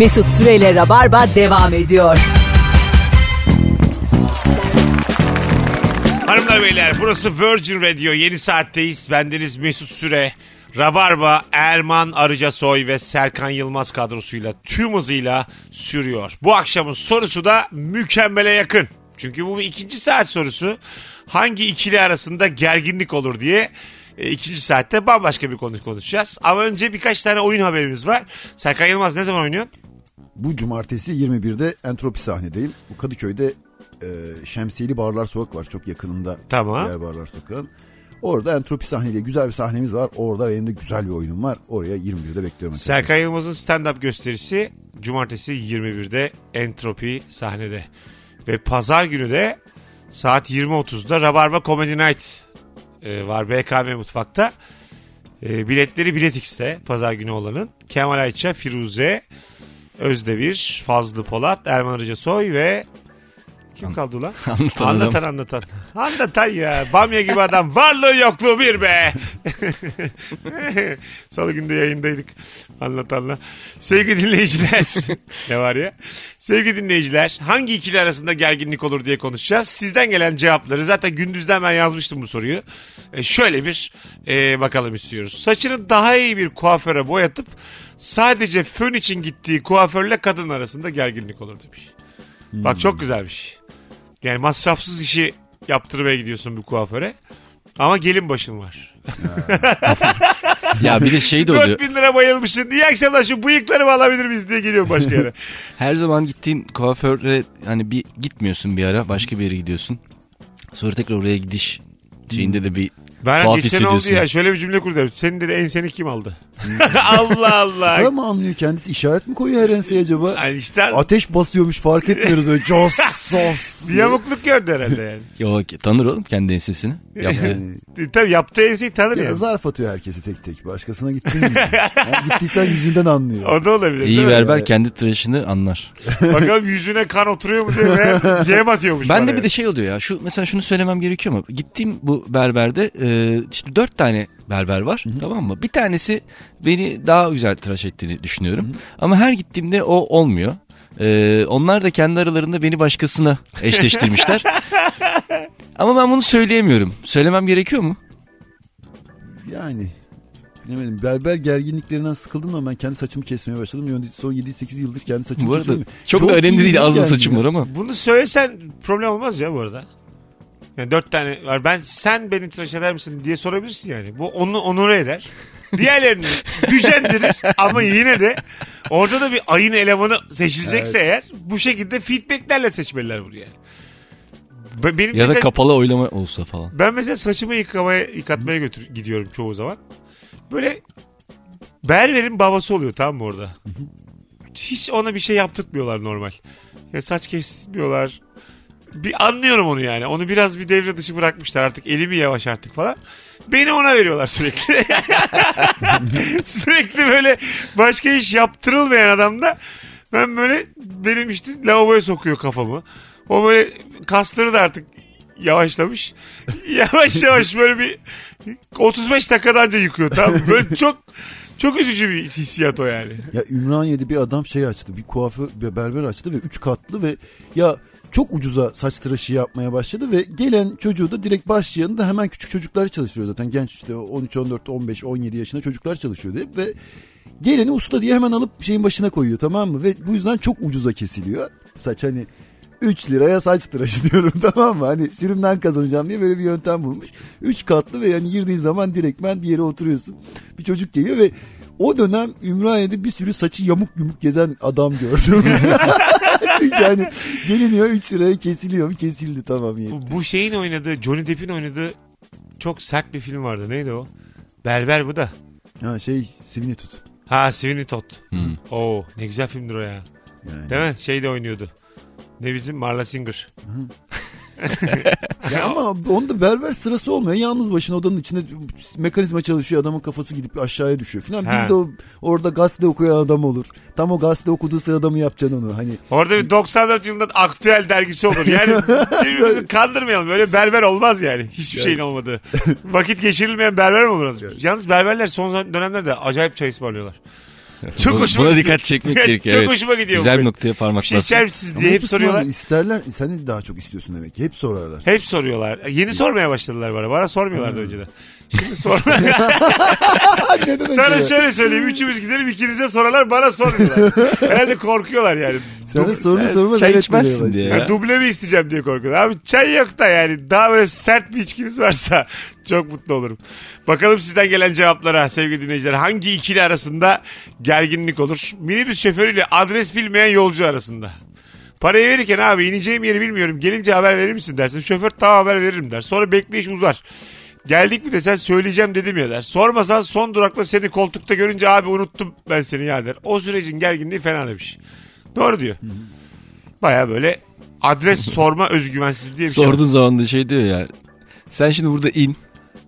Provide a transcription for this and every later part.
Mesut Süreyle Rabarba devam ediyor. Hanımlar beyler burası Virgin Radio yeni saatteyiz. Bendeniz Mesut Süre, Rabarba, Erman Arıca Soy ve Serkan Yılmaz kadrosuyla tüm hızıyla sürüyor. Bu akşamın sorusu da mükemmele yakın. Çünkü bu bir ikinci saat sorusu. Hangi ikili arasında gerginlik olur diye e, ikinci saatte bambaşka bir konu konuşacağız. Ama önce birkaç tane oyun haberimiz var. Serkan Yılmaz ne zaman oynuyor? Bu cumartesi 21'de Entropi sahnedeyim. Bu Kadıköy'de e, Şemsiyeli Barlar Sokak var çok yakınında. Tamam. Diğer Barlar Sokak'ın. Orada Entropi sahne diye güzel bir sahnemiz var. Orada benim de güzel bir oyunum var. Oraya 21'de bekliyorum. Serkan Yılmaz'ın stand-up gösterisi cumartesi 21'de Entropi sahnede. Ve pazar günü de saat 20.30'da Rabarba Comedy Night e, var BKM Mutfak'ta. E, biletleri Bilet X'te pazar günü olanın. Kemal Ayça, Firuze, Özdemir, Fazlı Polat, Erman Arıca Soy ve kim kaldı ulan? Anlatan anlatan anlatan. Anlatan ya. Bamya gibi adam. Varlığı yokluğu bir be. Salı günde yayındaydık. Anlatanla. Sevgili dinleyiciler. ne var ya? Sevgili dinleyiciler. Hangi ikili arasında gerginlik olur diye konuşacağız. Sizden gelen cevapları. Zaten gündüzden ben yazmıştım bu soruyu. E, şöyle bir e, bakalım istiyoruz. Saçını daha iyi bir kuaföre boyatıp sadece fön için gittiği kuaförle kadın arasında gerginlik olur demiş. Bak çok güzelmiş. Yani masrafsız işi yaptırmaya gidiyorsun bir kuaföre. Ama gelin başın var. Ya bir de şey de oluyor. 4000 lira bayılmışsın. İyi akşamlar şu bıyıklarımı alabilir miyiz diye geliyor başka yere. Her zaman gittiğin kuaföre hani bir gitmiyorsun bir ara başka bir yere gidiyorsun. Sonra tekrar oraya gidiş şeyinde de bir Ben Tuhaf geçen oldu hissediyorsun. ya şöyle bir cümle kurdu. Senin dedi enseni kim aldı? Allah Allah. Ama mı anlıyor kendisi? işaret mi koyuyor her enseye acaba? Yani işte Ateş basıyormuş fark etmiyoruz böyle. Jos sos. bir yamukluk gördü herhalde yani. Yok tanır oğlum kendi ensesini. Yaptı. Yani, E, Tabii yaptığı enseyi tanır ya yani. zarf atıyor herkese tek tek. Başkasına gittin mi? Yani gittiysen yüzünden anlıyor. O da olabilir. İyi mi? berber kendi tıraşını anlar. Bakalım yüzüne kan oturuyor mu diye ve yem atıyormuş. Ben de bir de şey oluyor ya. Şu mesela şunu söylemem gerekiyor mu? Gittiğim bu berberde e, işte dört tane berber var. Tamam mı? Bir tanesi beni daha güzel tıraş ettiğini düşünüyorum. Ama her gittiğimde o olmuyor. E, onlar da kendi aralarında beni başkasına eşleştirmişler. Ama ben bunu söyleyemiyorum. Söylemem gerekiyor mu? Yani bilemedim. Berber gerginliklerinden sıkıldım ama ben kendi saçımı kesmeye başladım. Yani Son 7-8 yıldır kendi saçımı Bu arada kesiyorum. çok, da önemli değil. Az da saçım var ama. Bunu söylesen problem olmaz ya bu arada. Yani dört tane var. Ben sen beni tıraş eder misin diye sorabilirsin yani. Bu onu onur eder. Diğerlerini gücendirir ama yine de orada da bir ayın elemanı seçilecekse eğer bu şekilde feedbacklerle seçmeliler bunu yani. Be- Benim Ya da mesela- kapalı oylama olsa falan. ben mesela saçımı yıkamaya, yıkatmaya götür gidiyorum çoğu zaman. Böyle berberin babası oluyor tamam mı orada? Hiç ona bir şey yaptırtmıyorlar normal. Ya saç kesmiyorlar. Bir anlıyorum onu yani. Onu biraz bir devre dışı bırakmışlar artık. Elimi yavaş artık falan. Beni ona veriyorlar sürekli. sürekli böyle başka iş yaptırılmayan adamda ben böyle benim işte lavaboya sokuyor kafamı. O böyle kasları da artık yavaşlamış. Yavaş yavaş böyle bir 35 dakikada anca yıkıyor tamam? Böyle çok çok üzücü bir hissiyat o yani. Ya Ümraniye'de bir adam şey açtı. Bir kuaför, bir berber açtı ve 3 katlı ve ya çok ucuza saç tıraşı yapmaya başladı ve gelen çocuğu da direkt başlayanı da hemen küçük çocuklar çalıştırıyor zaten. Genç işte 13, 14, 15, 17 yaşında çocuklar çalışıyordu hep ve geleni usta diye hemen alıp şeyin başına koyuyor tamam mı? Ve bu yüzden çok ucuza kesiliyor. Saç hani 3 liraya saç tıraşı diyorum tamam mı? Hani sürümden kazanacağım diye böyle bir yöntem bulmuş. 3 katlı ve yani girdiğin zaman direktmen bir yere oturuyorsun. Bir çocuk geliyor ve o dönem Ümraniye'de bir sürü saçı yamuk yumuk gezen adam gördüm. Çünkü yani geliniyor 3 liraya kesiliyor kesildi tamam yetti. Bu, bu şeyin oynadığı Johnny Depp'in oynadığı çok sert bir film vardı. Neydi o? Berber bu da. Ha şey Sivini tut. Ha Sweeney Todd. Hmm. Oo ne güzel filmdir o ya. Yani. Değil mi? Şey de oynuyordu. Ne bizim Marla Singer. Ya ama onda berber sırası olmuyor. Yalnız başına odanın içinde mekanizma çalışıyor. Adamın kafası gidip aşağıya düşüyor falan. Biz de o, orada gazete okuyan adam olur. Tam o gazete okuduğu sırada mı yapacaksın onu? Hani Orada bir 94 yılında aktüel dergisi olur. Yani birbirimizi kandırmayalım. Böyle berber olmaz yani. Hiçbir şeyin olmadığı. Vakit geçirilmeyen berber mi olur? Yalnız berberler son dönemlerde acayip çay ısmarlıyorlar. Çok Buna- hoşuma Buna gidiyor. dikkat çekmek gerekiyor. Çok evet. hoşuma gidiyor. Güzel bir noktaya Bir parmak şey bastın. içer misiniz diye hep hep soruyorlar. İsterler. Sen de daha çok istiyorsun demek ki. Hep sorarlar. Hep soruyorlar. Yeni sormaya başladılar bana. Bana sormuyorlardı önceden. Şimdi sorma. Neden Sana acaba? şöyle söyleyeyim. Üçümüz gidelim ikinize sorarlar bana sormuyorlar. Herhalde korkuyorlar yani. Sen de Du- sorunu sormaz. çay evet içmezsin diye. başlıyor. Ya duble mi isteyeceğim diye korkuyorlar. Abi çay yok da yani. Daha böyle sert bir içkiniz varsa çok mutlu olurum. Bakalım sizden gelen cevaplara sevgili dinleyiciler. Hangi ikili arasında gerginlik olur? Minibüs şoförüyle adres bilmeyen yolcu arasında. Parayı verirken abi ineceğim yeri bilmiyorum. Gelince haber verir misin dersin. Şoför tamam haber veririm der. Sonra bekleyiş uzar. Geldik mi desen söyleyeceğim dedim ya der. Sormasan son durakta seni koltukta görünce abi unuttum ben seni ya der. O sürecin gerginliği fena demiş. Doğru diyor. Baya böyle adres sorma özgüvensizliği bir şey. Sorduğun zaman da şey diyor ya. Sen şimdi burada in.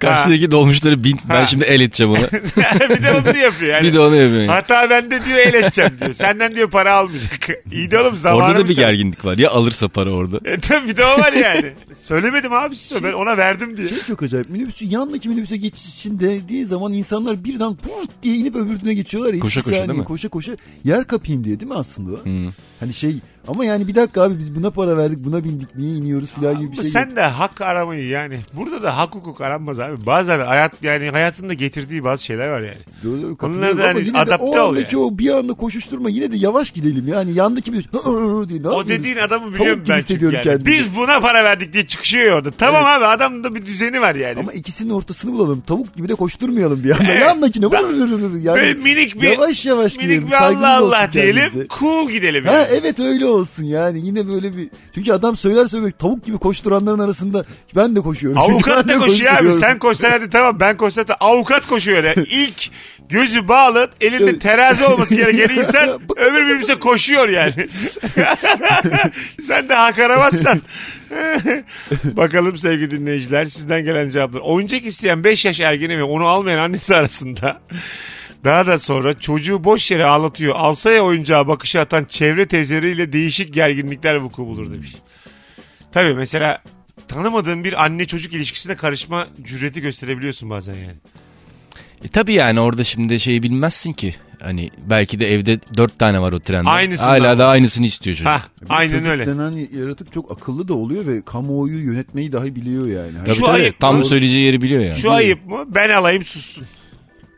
Karşıdaki dolmuşları bin. Ben şimdi el edeceğim ona. bir de onu yapıyor yani. bir de onu yapıyor. yani. Hata bende diyor el edeceğim diyor. Senden diyor para almayacak. İyi de oğlum zamanı Orada da bir gerginlik var. Ya alırsa para orada. E tabii bir de o var yani. Söylemedim abi size ben ona verdim diye. Şey çok acayip. Minibüsü yandaki minibüse geçiş için dediği zaman insanlar birden purt diye inip öbürüne geçiyorlar. ya. Koşa Hiçbir koşa saniye değil mi? Koşa koşa yer kapayım diye değil mi aslında o? Hmm. Hani şey ama yani bir dakika abi biz buna para verdik buna bindik niye iniyoruz filan gibi bir şey. sen de hak aramayı yani. Burada da hak hukuk aranmaz abi. Bazen hayat yani hayatında getirdiği bazı şeyler var yani. Doğru, doğru, katılıyorum da ama hani yine de o andaki o bir anda koşuşturma yine de yavaş gidelim yani yandaki bir diye ne O dediğin adamı biliyorum ben çünkü yani. kendimi. Biz buna para verdik diye çıkışıyor orada. Tamam abi adamın da bir düzeni var yani. Ama ikisinin ortasını bulalım. Tavuk gibi de koşturmayalım bir anda. Evet. Yandakine yani Böyle minik bir yavaş yavaş minik gidelim. bir Allah Allah diyelim. Cool gidelim Ha yani. evet öyle olsun yani yine böyle bir çünkü adam söyler söyler tavuk gibi koşturanların arasında ben de koşuyorum. Avukat da koşuyor abi. Sen koşsan hadi tamam ben koşsam avukat koşuyor yani. İlk gözü bağlı elinde terazi olması gereken insan öbür birbirimize koşuyor yani. Sen de hak aramazsan. Bakalım sevgili dinleyiciler sizden gelen cevaplar. Oyuncak isteyen 5 yaş ergeni ve onu almayan annesi arasında daha da sonra çocuğu boş yere ağlatıyor. Alsa ya oyuncağı bakışı atan çevre teyzeleriyle değişik gerginlikler vuku bulur demiş. Tabii mesela tanımadığın bir anne çocuk ilişkisine karışma cüreti gösterebiliyorsun bazen yani. E tabii yani orada şimdi şeyi bilmezsin ki. Hani belki de evde dört tane var o trende. Aynısından Hala da aynısını istiyor çocuk. Ha, Bir aynen çocuk öyle. denen yaratık çok akıllı da oluyor ve kamuoyu yönetmeyi dahi biliyor yani. Hani- Tabii Şu tabii. ayıp Tam mı? söyleyeceği yeri biliyor yani. Şu ayıp mı? Ben alayım sussun.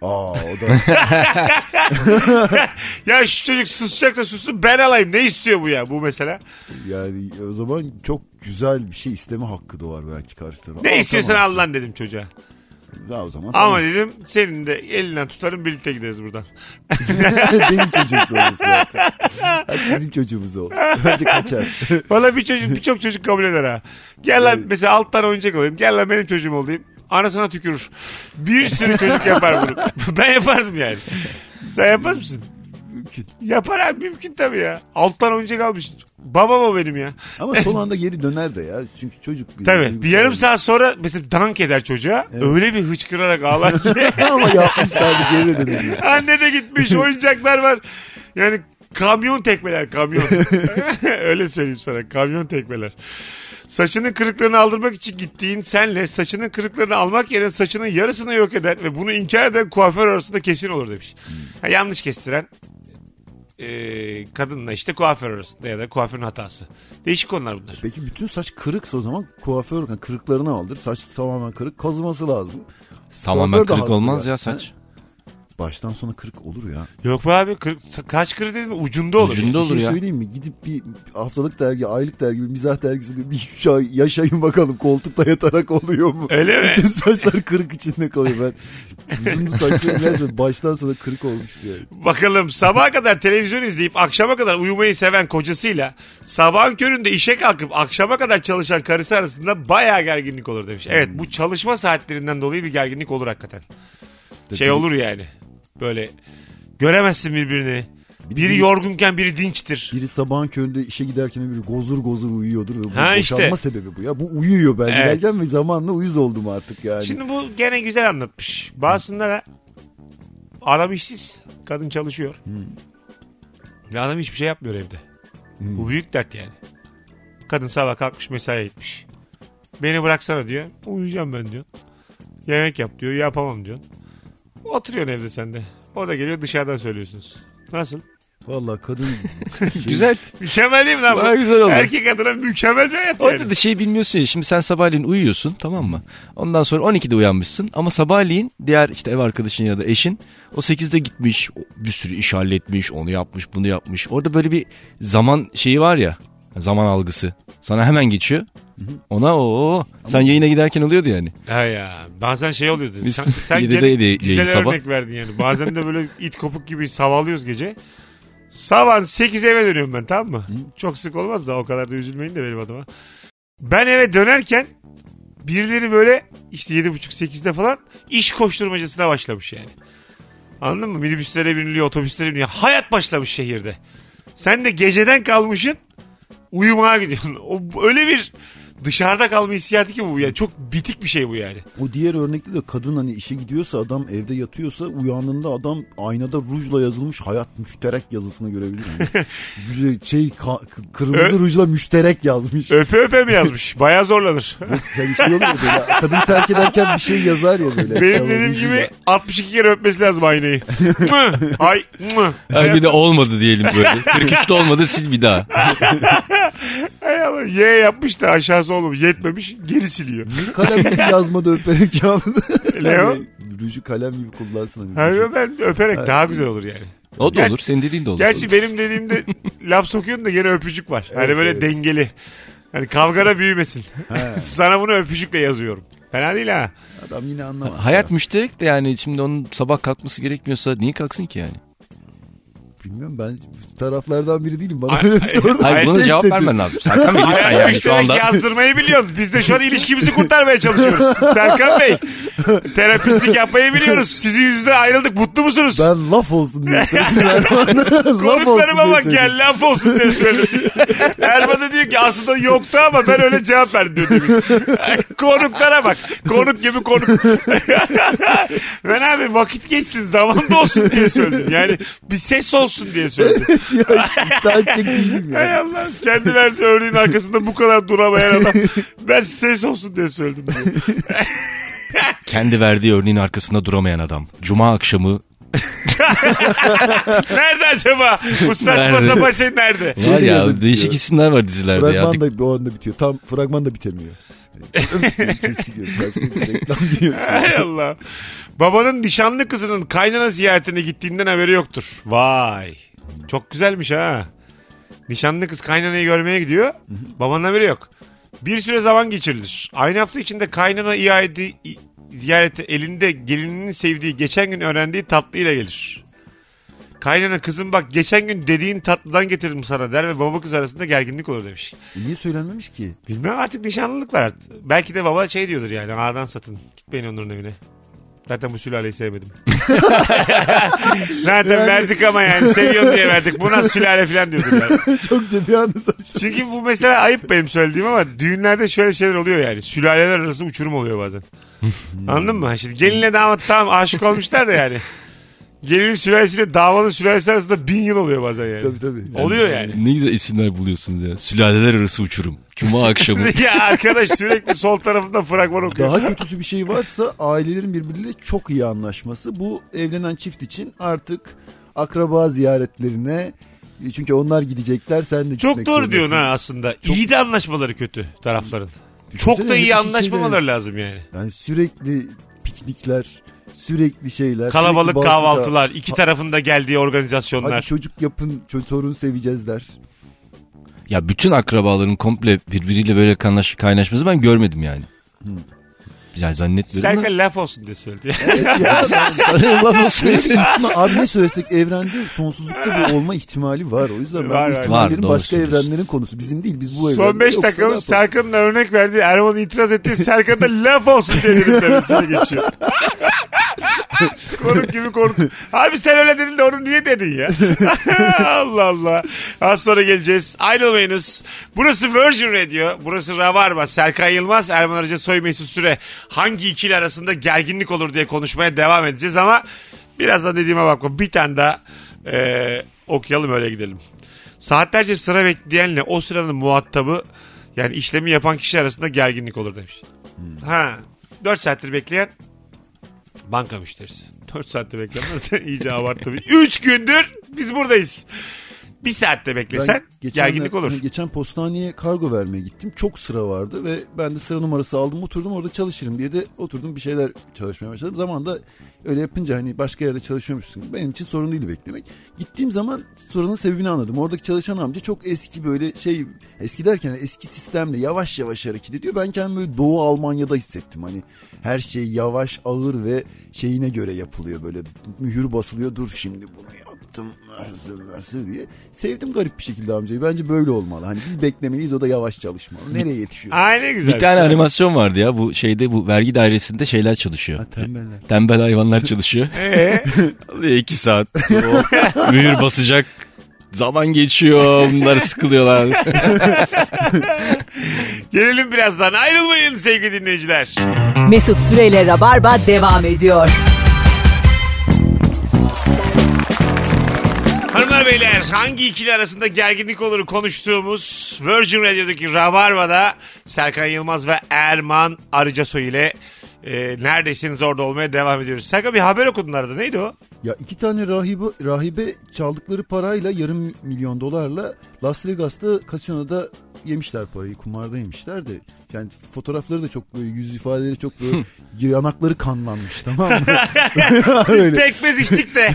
Aa o da Ya şu çocuk susacak da sussun ben alayım. Ne istiyor bu ya bu mesela? yani o zaman çok güzel bir şey isteme hakkı doğar belki karşı tarafa. Ne istiyorsan al lan dedim çocuğa. Ya o zaman Ama tamam. dedim senin de elinden tutarım birlikte gideriz buradan. Benim çocuğum olması zaten. Hadi bizim çocuğumuz ol. Bence kaçar. Valla bir çocuk birçok çocuk kabul eder ha. Gel lan mesela alt tane oyuncak alayım. Gel lan benim çocuğum olayım. Anasına tükürür. Bir sürü çocuk yapar bunu. ben yapardım yani. Sen yapar mısın? Mümkün. Yapar abi mümkün tabii ya. Alt tane oyuncak almış. Babam o benim ya. Ama son anda geri döner de ya. Çünkü çocuk... bir- Tabii bir yarım bir- saat sonra mesela dank eder çocuğa. Öyle bir hıçkırarak ağlar ki. Ama yapmışlardı geri de dönüyor. Anne de gitmiş oyuncaklar var. Yani kamyon tekmeler kamyon. Öyle söyleyeyim sana kamyon tekmeler. Saçının kırıklarını aldırmak için gittiğin senle saçının kırıklarını almak yerine saçının yarısını yok eden ve bunu inkar eden kuaför arasında kesin olur demiş. Ha, yanlış kestiren e, kadınla işte kuaför arasında ya da kuaförün hatası. Değişik konular bunlar. Peki bütün saç kırıksa o zaman kuaför yani kırıklarını aldır. Saç tamamen kırık kazıması lazım. Tamamen Kuaför de kırık haklı olmaz ya. ya saç. Baştan sona kırık olur ya. Yok be abi kırık, kaç kırık dedin ucunda olur. Ucunda olur şey ya. söyleyeyim mi? Gidip bir haftalık dergi, aylık dergi, bir mizah dergisinde bir şey yaşayın bakalım koltukta yatarak oluyor mu? Öyle mi? Bütün saçlar kırık içinde kalıyor. Ben uzun saçlarım gerçekten baştan sona kırık olmuştu yani. Bakalım sabaha kadar televizyon izleyip akşama kadar uyumayı seven kocasıyla sabahın köründe işe kalkıp akşama kadar çalışan karısı arasında bayağı gerginlik olur demiş. Evet bu çalışma saatlerinden dolayı bir gerginlik olur hakikaten. Şey olur yani böyle göremezsin birbirini. Biri yorgunken biri dinçtir. Biri sabahın köründe işe giderken biri gozur gozur uyuyordur. Ve bu Ha boşanma işte. sebebi bu ya. Bu uyuyor ben Evet. giderken ve zamanla uyuz oldum artık yani. Şimdi bu gene güzel anlatmış. Bazısında da adam işsiz, kadın çalışıyor. Ve adam hiçbir şey yapmıyor evde. Bu büyük dert yani. Kadın sabah kalkmış mesaiye gitmiş. Beni bıraksana diyor. Uyuyacağım ben diyor. Yemek yap diyor. Yapamam diyor. Oturuyorsun evde sen de. O da geliyor dışarıdan söylüyorsunuz. Nasıl? Vallahi kadın şey- Güzel. Mükemmel değil mi lan bu? Bayağı güzel oldu. Erkek adına mükemmel bir hayat Orada yani. da şey bilmiyorsun ya. Şimdi sen sabahleyin uyuyorsun tamam mı? Ondan sonra 12'de uyanmışsın. Ama sabahleyin diğer işte ev arkadaşın ya da eşin o 8'de gitmiş. Bir sürü iş halletmiş. Onu yapmış bunu yapmış. Orada böyle bir zaman şeyi var ya. Zaman algısı. Sana hemen geçiyor. Ona o sen yayına giderken oluyordu yani. Ha ya bazen şey oluyordu. Biz sen sen yedide gene yedi- güzel yayın sabah. örnek verdin yani. Bazen de böyle it kopuk gibi savalıyoruz gece. Sabah 8'e eve dönüyorum ben tamam mı? Çok sık olmaz da o kadar da üzülmeyin de benim adıma. Ben eve dönerken birileri böyle işte 7.30-8'de falan iş koşturmacasına başlamış yani. Anladın mı? Minibüslere biniliyor, otobüslere biniliyor. Hayat başlamış şehirde. Sen de geceden kalmışsın uyumaya gidiyorsun. O, öyle bir dışarıda kalma hissiyatı ki bu. Yani çok bitik bir şey bu yani. O diğer örnekte de kadın hani işe gidiyorsa adam evde yatıyorsa uyandığında adam aynada rujla yazılmış hayat müşterek yazısını görebilir? Güzel şey ka- kırmızı Ö- rujla müşterek yazmış. Öpe öpe mi yazmış? Baya zorlanır. Yani şey böyle kadın terk ederken bir şey yazar ya böyle. Benim dediğim gibi 62 kere öpmesi lazım aynayı. Ay. Ay bir de olmadı diyelim böyle. 43'te olmadı sil bir daha. Hay Allah. Y yapmış da aşağısı olmamış. Yetmemiş. Geri siliyor. Kalem gibi yazmada öperek yaptı. Ne o? Yani ruju kalem gibi kullansın. Hani. Hayır ben öperek daha güzel olur yani. O da Ger- olur. Senin dediğin de olur. Gerçi benim dediğimde laf sokuyorsun da gene öpücük var. Hani böyle evet. dengeli. Hani kavgada büyümesin. He. Sana bunu öpücükle yazıyorum. Fena değil ha. Adam yine anlamaz. Hayat müşterek de yani şimdi onun sabah kalkması gerekmiyorsa niye kalksın ki yani? Bilmiyorum ben taraflardan biri değilim. Bana Ay- öyle sordun. Hayır buna Şey cevap hissettim. vermen lazım. Serkan Bey lütfen yani şu anda. yazdırmayı biliyoruz. Biz de şu an ilişkimizi kurtarmaya çalışıyoruz. Serkan Bey. Terapistlik yapmayı biliyoruz. Sizin yüzünden ayrıldık. Mutlu musunuz? Ben laf olsun diye söyledim Erman'a. laf olsun diye bak gel laf olsun diye söyledim. Erman da diyor ki aslında yoktu ama ben öyle cevap verdim diyor. Konuklara bak. Konuk gibi konuk. ben abi vakit geçsin zaman da olsun diye söyledim. Yani bir ses olsun diye söyledim. ya hiç iddia edecek değilim Hay ya. Allah kendi verdiği örneğin arkasında bu kadar duramayan adam. Ben ses olsun diye söyledim. diyor. Kendi verdiği örneğin arkasında duramayan adam. Cuma akşamı Nerede acaba? Bu saçma Nerede? sapan şey nerede? var Şey ya değişik diyor. isimler var dizilerde ya. Fragman da o anda bitiyor. Tam fragman da bitemiyor. Kesiliyor. Reklam. Hay Allah. Babanın nişanlı kızının kaynana ziyaretine gittiğinden haberi yoktur. Vay. Çok güzelmiş ha. Nişanlı kız kaynanayı görmeye gidiyor. Babanın haberi yok. Bir süre zaman geçirilir. Aynı hafta içinde kaynana iade, ziyarete elinde gelininin sevdiği geçen gün öğrendiği tatlıyla gelir. Kaynana kızım bak geçen gün dediğin tatlıdan getirdim sana der ve baba kız arasında gerginlik olur demiş. E Niye söylenmemiş ki? Bilmem artık nişanlılık var. Belki de baba şey diyordur yani ağdan satın. Gitmeyin onların evine. Zaten bu sülaleyi sevmedim. Zaten verdik ama yani seviyorum diye verdik. Bu nasıl sülale falan diyordur yani. Çok ciddi saçma. Çünkü bu mesela ayıp benim söylediğim ama düğünlerde şöyle şeyler oluyor yani. Sülaleler arası uçurum oluyor bazen. Anladın mı? Şimdi gelinle damat tamam aşık olmuşlar da yani. Gelinin sülalesiyle davanın sülalesi arasında bin yıl oluyor bazen yani. Tabii tabii. Oluyor yani. Ne güzel isimler buluyorsunuz ya. Sülaleler arası uçurum. Cuma akşamı. ya arkadaş sürekli sol tarafında fragman okuyor. Daha kötüsü bir şey varsa ailelerin birbiriyle çok iyi anlaşması. Bu evlenen çift için artık akraba ziyaretlerine çünkü onlar gidecekler sen de Çok doğru diyorsun ha aslında. İyi de anlaşmaları kötü tarafların. Düşünsene Çok da iyi anlaşmamaları lazım yani. Yani sürekli piknikler, sürekli şeyler. Kalabalık sürekli kahvaltılar, iki tarafında geldiği Hadi organizasyonlar. çocuk yapın, ço- torun seveceğiz der. ya bütün akrabaların komple birbiriyle böyle kaynaş, kaynaşması ben görmedim yani. Yani zannetmiyorum ama. Serkan laf olsun diye söyledi. Evet ya ben olsun diye söyleyeyim. ihtimal, abi ne söylesek evrende sonsuzlukta bu olma ihtimali var. O yüzden ben Var, bu var. ihtimallerin Var, doğru başka söylüyorsun. evrenlerin konusu. Bizim değil biz bu evrende. Son 5 yoksa ne dakikamız yapalım? Serkan'ın örnek verdiği Erman itiraz ettiği Serkan da laf olsun diye dediklerini geçiyor. konuk gibi konuk. Abi sen öyle dedin de onu niye dedin ya? Allah Allah. Az sonra geleceğiz. Ayrılmayınız. Burası Virgin Radio. Burası Rabarba. Serkan Yılmaz, Erman Arıca Soy Mesut Süre. Hangi ikili arasında gerginlik olur diye konuşmaya devam edeceğiz ama birazdan dediğime bakma. Bir tane daha e, okuyalım öyle gidelim. Saatlerce sıra bekleyenle o sıranın muhatabı yani işlemi yapan kişi arasında gerginlik olur demiş. Ha. 4 saattir bekleyen banka müşterisi. 4 saatte beklenmez de iyice abarttı. 3 gündür biz buradayız. Bir saatte beklesen gerginlik olur. geçen postaneye kargo vermeye gittim. Çok sıra vardı ve ben de sıra numarası aldım. Oturdum orada çalışırım diye de oturdum bir şeyler çalışmaya başladım. Zamanında öyle yapınca hani başka yerde çalışıyormuşsun. Benim için sorun değil beklemek. Gittiğim zaman sorunun sebebini anladım. Oradaki çalışan amca çok eski böyle şey eski derken eski sistemle yavaş yavaş hareket ediyor. Ben kendimi böyle Doğu Almanya'da hissettim. Hani her şey yavaş, ağır ve şeyine göre yapılıyor böyle. Mühür basılıyor. Dur şimdi bunu yaptım. Nasıl diye. Sevdim garip bir şekilde amcayı. Bence böyle olmalı. Hani biz beklemeliyiz o da yavaş çalışmalı. Nereye yetişiyor? Ne güzel. Bir tane animasyon vardı ya bu şeyde bu vergi dairesinde şeyler çalışıyor. Ha, tembeller. Tembel hayvanlar çalışıyor. Ee, Alıyor iki saat. O mühür basacak. Zaman geçiyor. Bunlar sıkılıyorlar. gelelim birazdan. Ayrılmayın sevgili dinleyiciler. Mesut Süreyle Rabarba devam ediyor. Hanımlar beyler hangi ikili arasında gerginlik olur konuştuğumuz Virgin Radio'daki Rabarba'da Serkan Yılmaz ve Erman Arıcasoy ile e, neredesiniz orada olmaya devam ediyoruz. Serkan bir haber okudun arada neydi o? Ya iki tane rahibe, rahibe çaldıkları parayla yarım milyon dolarla Las Vegas'ta kasinoda yemişler parayı. Kumarda yemişler de. Yani fotoğrafları da çok böyle yüz ifadeleri çok böyle yanakları kanlanmış tamam mı? Biz pekmez içtik de.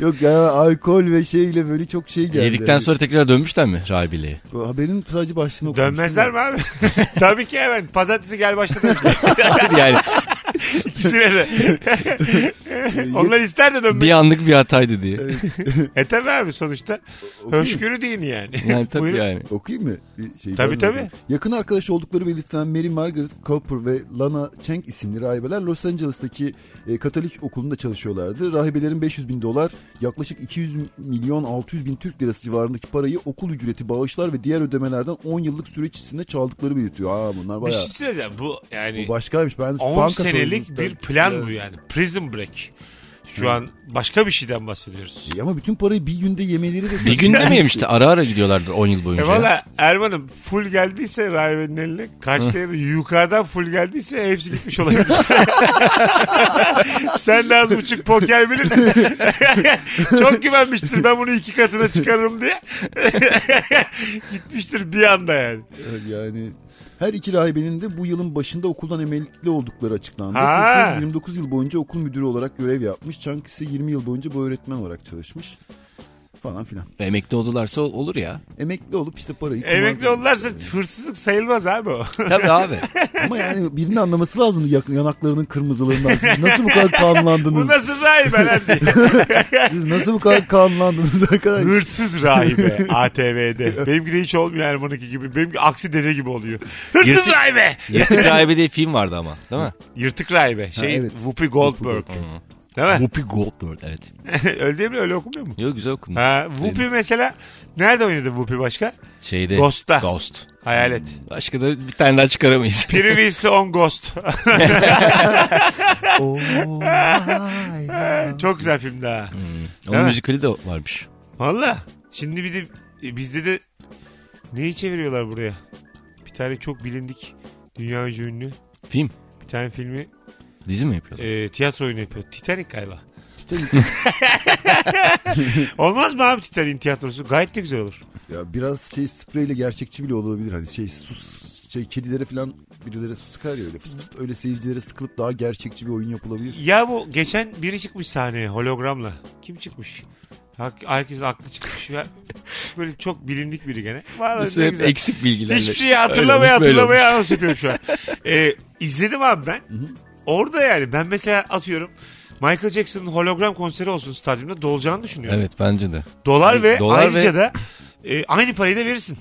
Yok ya alkol ve şeyle böyle çok şey geldi. Yedikten sonra tekrar dönmüşler mi rahibiliğe? Bu Haberin sadece başlığını okumuştum. Dönmezler mi abi? Tabii ki hemen. Pazartesi gel başla demişler. yani İkisine de. Onlar ister de dönmek. bir anlık bir hataydı diye. E tabii abi sonuçta. Hoşgörü değil yani. Yani tabii Buyurun. yani. Okuyayım mı? Bir şey Tabii, tabii. Yakın arkadaş oldukları belirtilen Mary Margaret Cooper ve Lana Cheng isimli rahibeler Los Angeles'taki e, Katolik okulunda çalışıyorlardı. Rahibelerin 500 bin dolar yaklaşık 200 milyon 600 bin Türk lirası civarındaki parayı okul ücreti, bağışlar ve diğer ödemelerden 10 yıllık süreç içinde çaldıkları belirtiyor. Aa bunlar Bir bayağı şey söyleyeceğim. Bu yani bu başkaymış. Ben 10 banka senelik soygunluktan- bir plan Evet. bu yani. Prison break. Şu an başka bir şeyden bahsediyoruz. E Ama bütün parayı bir günde yemeleri de Bir günde mi yemişti? Ara ara gidiyorlardı 10 yıl boyunca. E valla Erman'ım full geldiyse rahibenin eline kaçta ya da yukarıdan full geldiyse hepsi gitmiş olabilir. Sen de az buçuk poker bilirsin. Çok güvenmiştir ben bunu iki katına çıkarırım diye. Gitmiştir bir anda yani. Yani her iki rahibenin de bu yılın başında okuldan emekli oldukları açıklandı. Ha. Kurtuz 29 yıl boyunca okul müdürü olarak görev yapmış. Chang ise 20 yıl boyunca bu öğretmen olarak çalışmış. Falan filan. Emekli oldularsa ol- olur ya. Emekli olup işte parayı... Emekli olurlarsa hırsızlık sayılmaz abi o. Tabii abi. Ama yani birinin anlaması lazım yak- yanaklarının kırmızılığından. Siz nasıl bu kadar Bu kanlandınız? nasıl rahibe lan diye. Siz nasıl bu kadar kanlandınız arkadaş? Hırsız rahibe ATV'de. Benimki de hiç olmuyor Erman'ınki gibi. Benimki aksi dede gibi oluyor. Hırsız Yırtık- rahibe. Yırtık Rahibe diye film vardı ama değil mi? Yırtık rahibe. Şey evet. Whoopi Goldberg. Değil mi? Whoopi Goldberg evet. öyle değil mi? Öyle okumuyor mu? Yok güzel okudun. Ha, Whoopi mesela nerede oynadı Whoopi başka? Şeyde. Ghost'ta. Ghost. Hayalet. Başka da bir tane daha çıkaramayız. Previously on Ghost. Vay. Çok güzel film daha. Onun Evet. müzikali de varmış. Valla. Şimdi bir de e, bizde de neyi çeviriyorlar buraya? Bir tane çok bilindik dünya ünlü Film. bir tane filmi Dizi mi yapıyorlar? e, tiyatro oyunu yapıyor. Titanic galiba. Olmaz mı abi Titanic'in tiyatrosu? Gayet de güzel olur. ya biraz şey spreyle gerçekçi bile olabilir. Hani şey sus şey kedilere falan birileri su sıkar ya öyle fıs fıs öyle seyircilere sıkılıp daha gerçekçi bir oyun yapılabilir. Ya bu geçen biri çıkmış sahneye hologramla. Kim çıkmış? Herkesin aklı çıkmış. Ya, böyle çok bilindik biri gene. Vallahi Nasıl hep güzel. eksik bilgilerle. Hiçbir şeyi hatırlamaya hatırlamaya anons yapıyorum şu an. Ee, izledim abi ben. Orada yani ben mesela atıyorum Michael Jackson'ın hologram konseri olsun stadyumda dolacağını düşünüyorum. Evet bence de. Dolar ve Dolar ayrıca ve- da e, aynı parayı da verirsin.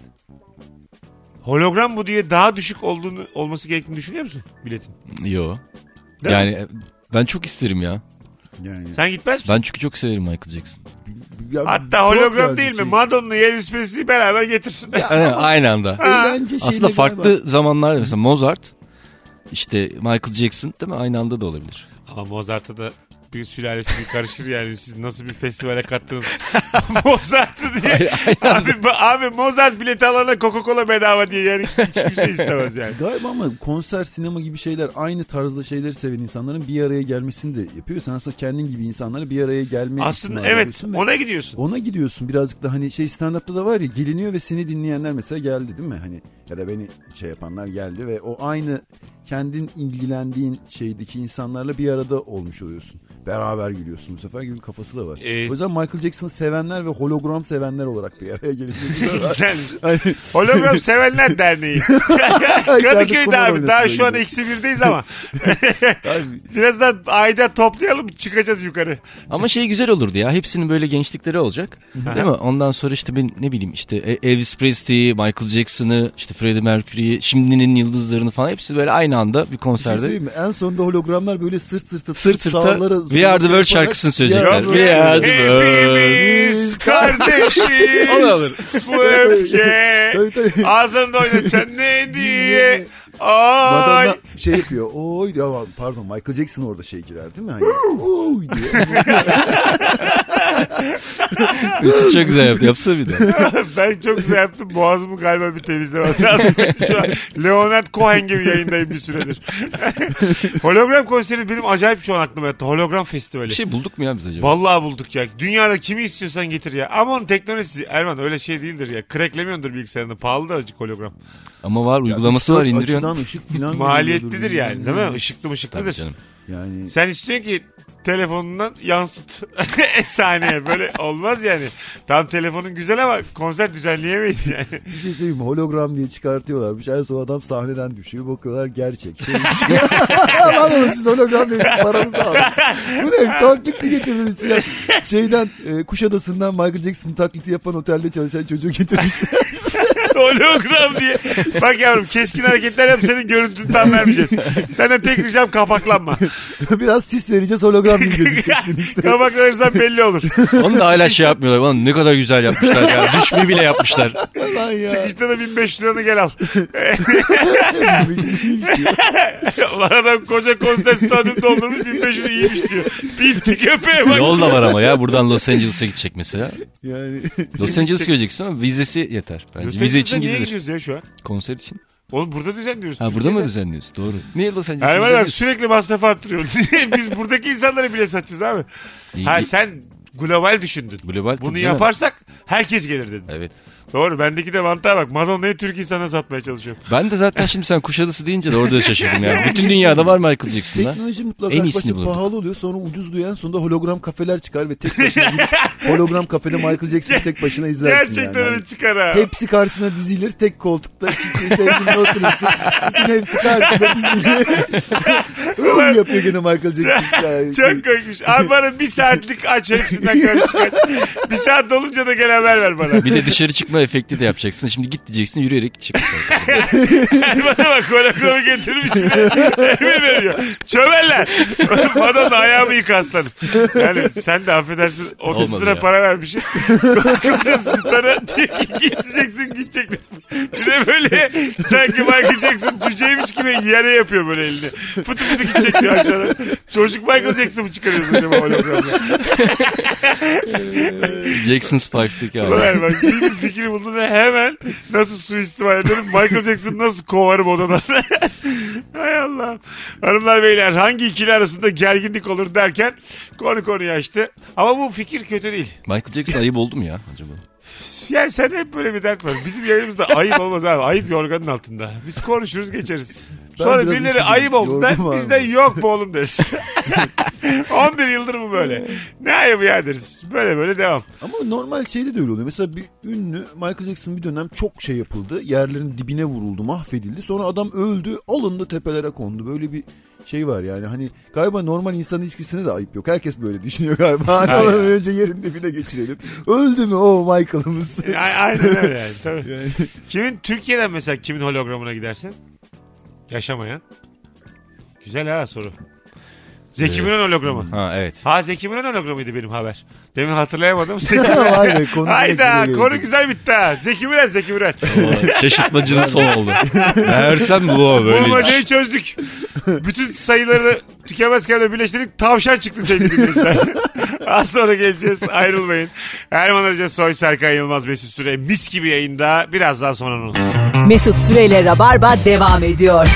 Hologram bu diye daha düşük olduğunu olması gerektiğini düşünüyor musun biletin? Yo. Değil yani e, ben çok isterim ya. Yani Sen gitmez misin? Ben çünkü çok severim Michael Jackson. ya Hatta tuhaf hologram yani değil mi? şey. Madonna'yı Elvis Presley'i beraber getir. Aynen, Aynı anda. Eğlence şeyine Aslında farklı galiba- zamanlarda mesela Mozart işte Michael Jackson değil mi? Aynı anda da olabilir. Ama Mozart'a da bir sülalesi bir karışır yani. Siz nasıl bir festivale kattınız? Mozart'ı diye. abi, abi Mozart bileti alana Coca-Cola bedava diye yani hiç kimse istemez yani. Galiba ama konser, sinema gibi şeyler aynı tarzda şeyleri seven insanların bir araya gelmesini de yapıyor. Sen aslında kendin gibi insanları bir araya gelmeye Aslında evet ona gidiyorsun. ona gidiyorsun birazcık da hani şey stand-up'ta da var ya geliniyor ve seni dinleyenler mesela geldi değil mi? Hani ya da beni şey yapanlar geldi ve o aynı kendin ilgilendiğin şeydeki insanlarla bir arada olmuş oluyorsun. Beraber gülüyorsun bu sefer gibi kafası da var. Ee, o yüzden Michael Jackson'ı sevenler ve hologram sevenler olarak bir araya gelip Güzel. Hani- Hologram Sevenler Derneği. Kadıköy'de abi. Daha şu an eksi birdeyiz ama. Birazdan ayda toplayalım çıkacağız yukarı. Ama şey güzel olurdu ya. Hepsinin böyle gençlikleri olacak. değil mi? Ondan sonra işte ben ne bileyim işte E- Elvis Presley'i, Michael Jackson'ı, işte Freddie Mercury'yi, şimdinin yıldızlarını falan hepsi böyle aynı anda bir bir şey konserde. mi? En sonunda hologramlar böyle sırt sırta Sırt sırta sağlara, We Are the World şarkısını We söyleyecekler. Are the We World. Are the Hepimiz kardeşiz. O da olur. Bu öfke. Tabii, tabii. Ağzında oynatacaksın ne diye. Ay. Madonna şey yapıyor. Oy diyor. Pardon Michael Jackson orada şey girer değil mi? Hani, oy diyor. Mesut çok güzel yaptı. Yapsana bir de. ben çok güzel yaptım. Boğazımı galiba bir temizlemem lazım. Şu an Leonard Cohen gibi yayındayım bir süredir. Hologram konseri benim acayip şu an aklıma yattı. Hologram festivali. Bir şey bulduk mu ya biz acaba? Vallahi bulduk ya. Dünyada kimi istiyorsan getir ya. Ama onun teknolojisi Erman öyle şey değildir ya. Cracklemiyondur bilgisayarını. Pahalıdır acık hologram. Ama var uygulaması var indiriyorsun. Açıdan ışık falan Maliyetlidir yani değil mi? Işıklı Tabii mışıklıdır. canım. Yani Sen istiyorsun ki telefonundan yansıt sahneye. Böyle olmaz yani. Tam telefonun güzel ama konser düzenleyemeyiz yani. bir şey söyleyeyim? Hologram diye çıkartıyorlarmış. En son adam sahneden düşüyor. Bakıyorlar gerçek. Şey Lan oğlum siz hologram diye paramızı aldınız. Bu ne? Taklit mi getirdiniz filan? Şeyden e, Kuşadası'ndan Michael Jackson taklidi yapan otelde çalışan çocuğu getirmişler. Hologram diye. Bak yavrum keskin hareketler yap senin görüntünü tam vermeyeceğiz. Senden tek ricam kapaklanma. Biraz sis vereceğiz hologram gibi gözükeceksin işte. Kapaklanırsan belli olur. Onu da hala şey yapmıyorlar. Ulan ne kadar güzel yapmışlar ya. Düşmeyi bile yapmışlar. Lan ya. Çıkışta da 1500 liranı gel al. Ulan adam koca konser stadyum doldurmuş 1500 iyiymiş diyor. Bitti köpeğe bak. Yol da var ama ya. Buradan Los Angeles'a gidecek mesela. yani Los Angeles göreceksin ama vizesi yeter. Bence. Los Vize için niye gidilir. gidiyoruz ya şu an? Konser için. Oğlum burada düzenliyoruz. Ha burada Türkiye'de. mı düzenliyorsun? Doğru. Niye Los Angeles'a Erman düzenliyorsun? sürekli masraf arttırıyor. Biz buradaki insanları bile satacağız abi. İyi, Ha sen global düşündün. Global Bunu yaparsak herkes gelir dedin. Evet. Doğru bendeki de mantığa bak. Madonna'yı Türk insana satmaya çalışıyorum. Ben de zaten şimdi sen Kuşadası deyince de orada şaşırdım yani. Bütün dünyada var Michael Jackson'da. teknoloji mutlaka En iyisini bulurduk. pahalı oluyor sonra ucuz duyan sonunda hologram kafeler çıkar ve tek başına gidip hologram kafede Michael Jackson'ı tek başına izlersin Gerçekten yani. öyle çıkar ha. Hepsi karşısına dizilir tek koltukta çünkü sevgilinle oturuyorsun. Bütün hepsi karşısında dizilir. Öyle yapıyor gene Michael Jackson. Yani Çok koymuş. Abi bana bir saatlik aç hepsinden karışık aç. Bir saat dolunca da gel haber ver bana. Bir de dışarı çıkma efekti de yapacaksın. Şimdi git diyeceksin yürüyerek çık. bana bak hologramı getirmiş. Emir veriyor. Çömeller. Madonna ayağımı yıka aslanım. Yani sen de affedersin 30 Olmadı lira ya. para vermişsin. Koskoca stara diyor ki gideceksin gideceksin. Bir de böyle sanki Michael Jackson cüceymiş gibi yere yapıyor böyle elini. Fıtı fıtı gidecek diyor aşağıda. Çocuk Michael Jackson mı çıkarıyorsun acaba hologramda? Jackson's Five'daki abi. Ulan bak bir fikri buldun ve hemen nasıl suistimal ederim Michael Jackson nasıl kovarım odadan. Hay Allah. Hanımlar beyler hangi ikili arasında gerginlik olur derken konu konuyu açtı. Ama bu fikir kötü değil. Michael Jackson ayıp oldu mu ya acaba? Yani sen hep böyle bir dert var. Bizim yayınımızda ayıp olmaz abi. Ayıp yorganın altında. Biz konuşuruz geçeriz. Sonra biraz birileri üşüdüm. ayıp oldu der. Yorgun var Biz de mı? yok mu oğlum deriz. 11 yıldır bu böyle. Ne ayıbı ya deriz. Böyle böyle devam. Ama normal şeyde de öyle oluyor. Mesela bir ünlü Michael Jackson bir dönem çok şey yapıldı. Yerlerin dibine vuruldu, mahvedildi. Sonra adam öldü, alındı tepelere kondu. Böyle bir şey var yani. Hani galiba normal insan ilişkisine de ayıp yok. Herkes böyle düşünüyor galiba. Hani Aynen. önce yerin dibine geçirelim. Öldü mü o Michael'ımız? A- Aynen öyle yani. Tabii. Kimin Türkiye'den mesela kimin hologramına gidersin? Yaşamayan. Güzel ha soru. Zeki Müren hologramı. Ha evet. Ha Zeki Müren hologramıydı benim haber. Demin hatırlayamadım. Zeki Vay be, Müren. konu Hayda direkt konu gelecek. güzel bitti ha. Zeki Müren Zeki Müren. Şaşırtmacının son oldu. Meğersem bu o böyle. Bulmacayı çözdük. Bütün sayıları tükenmezken de birleştirdik. Tavşan çıktı sevgili dinleyiciler. Az sonra geleceğiz. Ayrılmayın. Erman Arıca Soy Serkan Yılmaz Mesut Süre mis gibi yayında. Birazdan sonra anons. Mesut Süreyle Rabarba devam ediyor.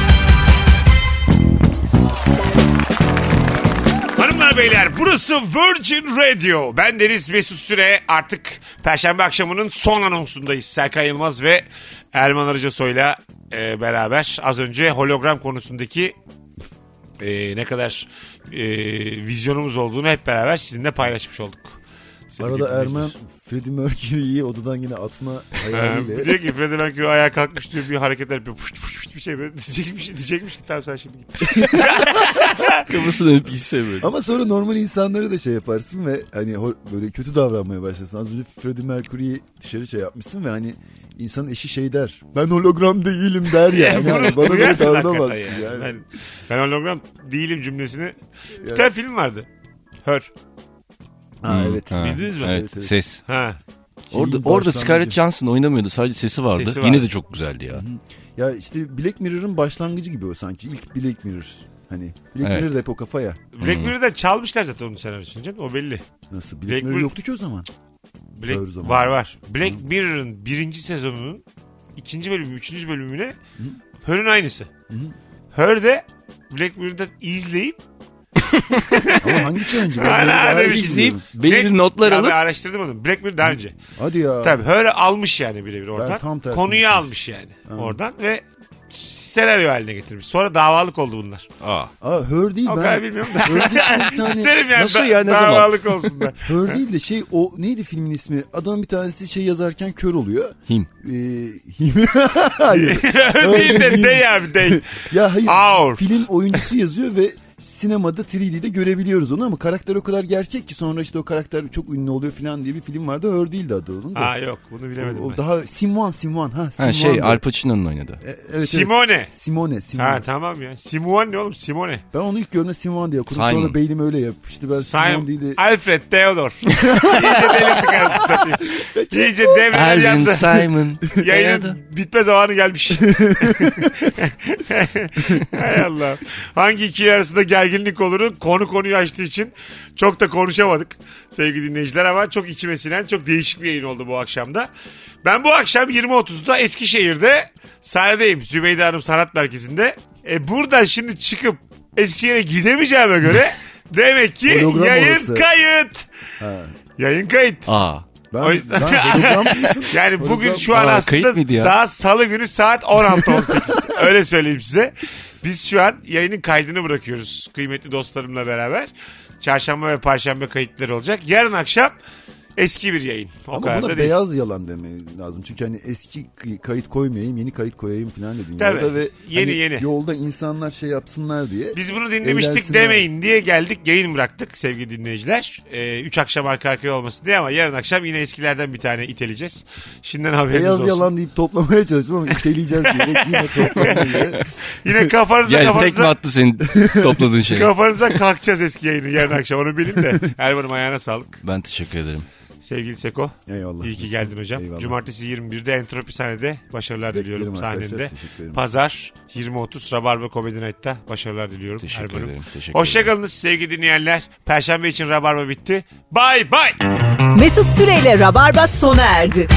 Hanımlar beyler burası Virgin Radio. Ben Deniz Mesut Süre artık Perşembe akşamının son anonsundayız. Serkan Yılmaz ve Erman Arıca Soy'la e, beraber az önce hologram konusundaki e, ne kadar e, vizyonumuz olduğunu hep beraber sizinle paylaşmış olduk. Arada dinleyiciler. Freddie Mercury'yi odadan yine atma Ha, hayaliyle. diyor ki Freddie Mercury ayağa kalkmış diyor bir hareketler yapıyor. Fışt fışt fışt bir şey böyle diyecekmiş, diyecekmiş ki tamam sen şimdi git. Kafasını dönüp gitse böyle. Ama sonra normal insanları da şey yaparsın ve hani böyle kötü davranmaya başlasın. Az önce Freddie Mercury'yi dışarı şey yapmışsın ve hani insanın eşi şey der. Ben hologram değilim der ya. Yani, Bunu bana böyle davranamazsın hakikaten yani. Ben, ben hologram değilim cümlesini. Bir Ya. tane film vardı. Hör. Ha, evet. Ha, Bildiniz mi? Evet, Evet, evet. ses. Ha. Şeyin Orada, orada. Scarlett Johansson oynamıyordu. Sadece sesi vardı. Sesi Yine vardı. de çok güzeldi ya. Ya işte Black Mirror'ın başlangıcı gibi o sanki. İlk Black Mirror. Hani Black Evet. Mirror da hep o kafa ya. Black Mirror'da çalmışlar zaten onun senaryosunu canım. O belli. Nasıl? Black, Black Mirror yoktu ki o zaman. Black, Hör zamanı. var var. Black Mirror'ın birinci sezonunun ikinci bölümü, üçüncü bölümüne Hör'ün aynısı. Hör de Black Mirror'dan izleyip Ama hangisi önce? Ben öyle bir şey izliyorum. Belirli notlar alıp Ben araştırdım onu. Black Mirror daha önce. Hadi ya. Tabii Hör almış yani birebir oradan. tam tersini Konuyu düşünmüşüm. almış yani oradan ve senaryo haline getirmiş. Sonra davalık oldu bunlar. Aa. Aa Her değil O ben. kadar bilmiyorum da. Bir tane. İsterim yani. Nasıl da- ya, ne zaman? Davalık olsun da. Her değil de şey o neydi filmin ismi? Adam bir tanesi şey yazarken kör oluyor. Him. Ee, him- hayır. Değil de değil. abi dey. Ya hayır. Our. Film oyuncusu yazıyor ve sinemada 3D'de görebiliyoruz onu ama karakter o kadar gerçek ki sonra işte o karakter çok ünlü oluyor falan diye bir film vardı. Her değildi adı onun da. Ha yok bunu bilemedim o, o ben. daha Simon Simon ha Ha Simon. şey Al Pacino'nun oynadı. E, evet, Simone. Evet. Simone Simone. Ha tamam ya. Simone ne oğlum Simone. Ben onu ilk gördüğümde Simon diye okudum. Simon. Sonra beynim öyle yapıştı. Ben Simon Simon. değil de Alfred Theodor. İyice delirdik anasını. İyice devreler Alvin yazdı. Simon. Yayının bitme zamanı gelmiş. Hay Allah. Hangi iki arasında gerginlik olurun konu konuyu açtığı için çok da konuşamadık sevgili dinleyiciler ama çok içime sinen çok değişik bir yayın oldu bu akşamda. Ben bu akşam 20.30'da Eskişehir'de sahnedeyim Zübeyde Hanım Sanat Merkezi'nde. E buradan şimdi çıkıp Eskişehir'e gidemeyeceğime göre demek ki Hologram yayın orası. kayıt. ha. Yayın kayıt. Aa. Ben, O yüzden- ben hologram mısın? Yani Hologram- bugün şu an Aa, aslında daha salı günü saat 16.18. Öyle söyleyeyim size. Biz şu an yayının kaydını bırakıyoruz kıymetli dostlarımla beraber. Çarşamba ve perşembe kayıtları olacak. Yarın akşam eski bir yayın. O Ama kadar buna da değil. beyaz yalan demeyi lazım. Çünkü hani eski kay- kayıt koymayayım, yeni kayıt koyayım falan dedin. Tabii. Yolda ve Yeni, hani yeni. Yolda insanlar şey yapsınlar diye. Biz bunu dinlemiştik demeyin diye geldik yayın bıraktık sevgili dinleyiciler. Ee, üç akşam arka arkaya olmasın diye ama yarın akşam yine eskilerden bir tane iteleyeceğiz. Şimdiden haberiniz Beyaz olsun. yalan deyip toplamaya çalıştım ama iteleyeceğiz diyerek yine toplamayı. Yine kafanıza Yani kafanıza. tekme attı senin topladığın şey. Kafanıza kalkacağız eski yayını yarın akşam onu bilin de. Erman'ım ayağına sağlık. Ben teşekkür ederim. Sevgili Seko. Eyvallah. iyi ki geldin hocam. Eyvallah. Cumartesi 21'de Entropi sahnede başarılar Beklerim diliyorum sahnende. Pazar 20.30 Rabarba Comedy Night'ta başarılar diliyorum. Teşekkür Erman'ım. ederim. Teşekkür ederim. Hoşçakalınız sevgili dinleyenler. Perşembe için Rabarba bitti. Bay bay. Mesut Süreyle Rabarba sona erdi.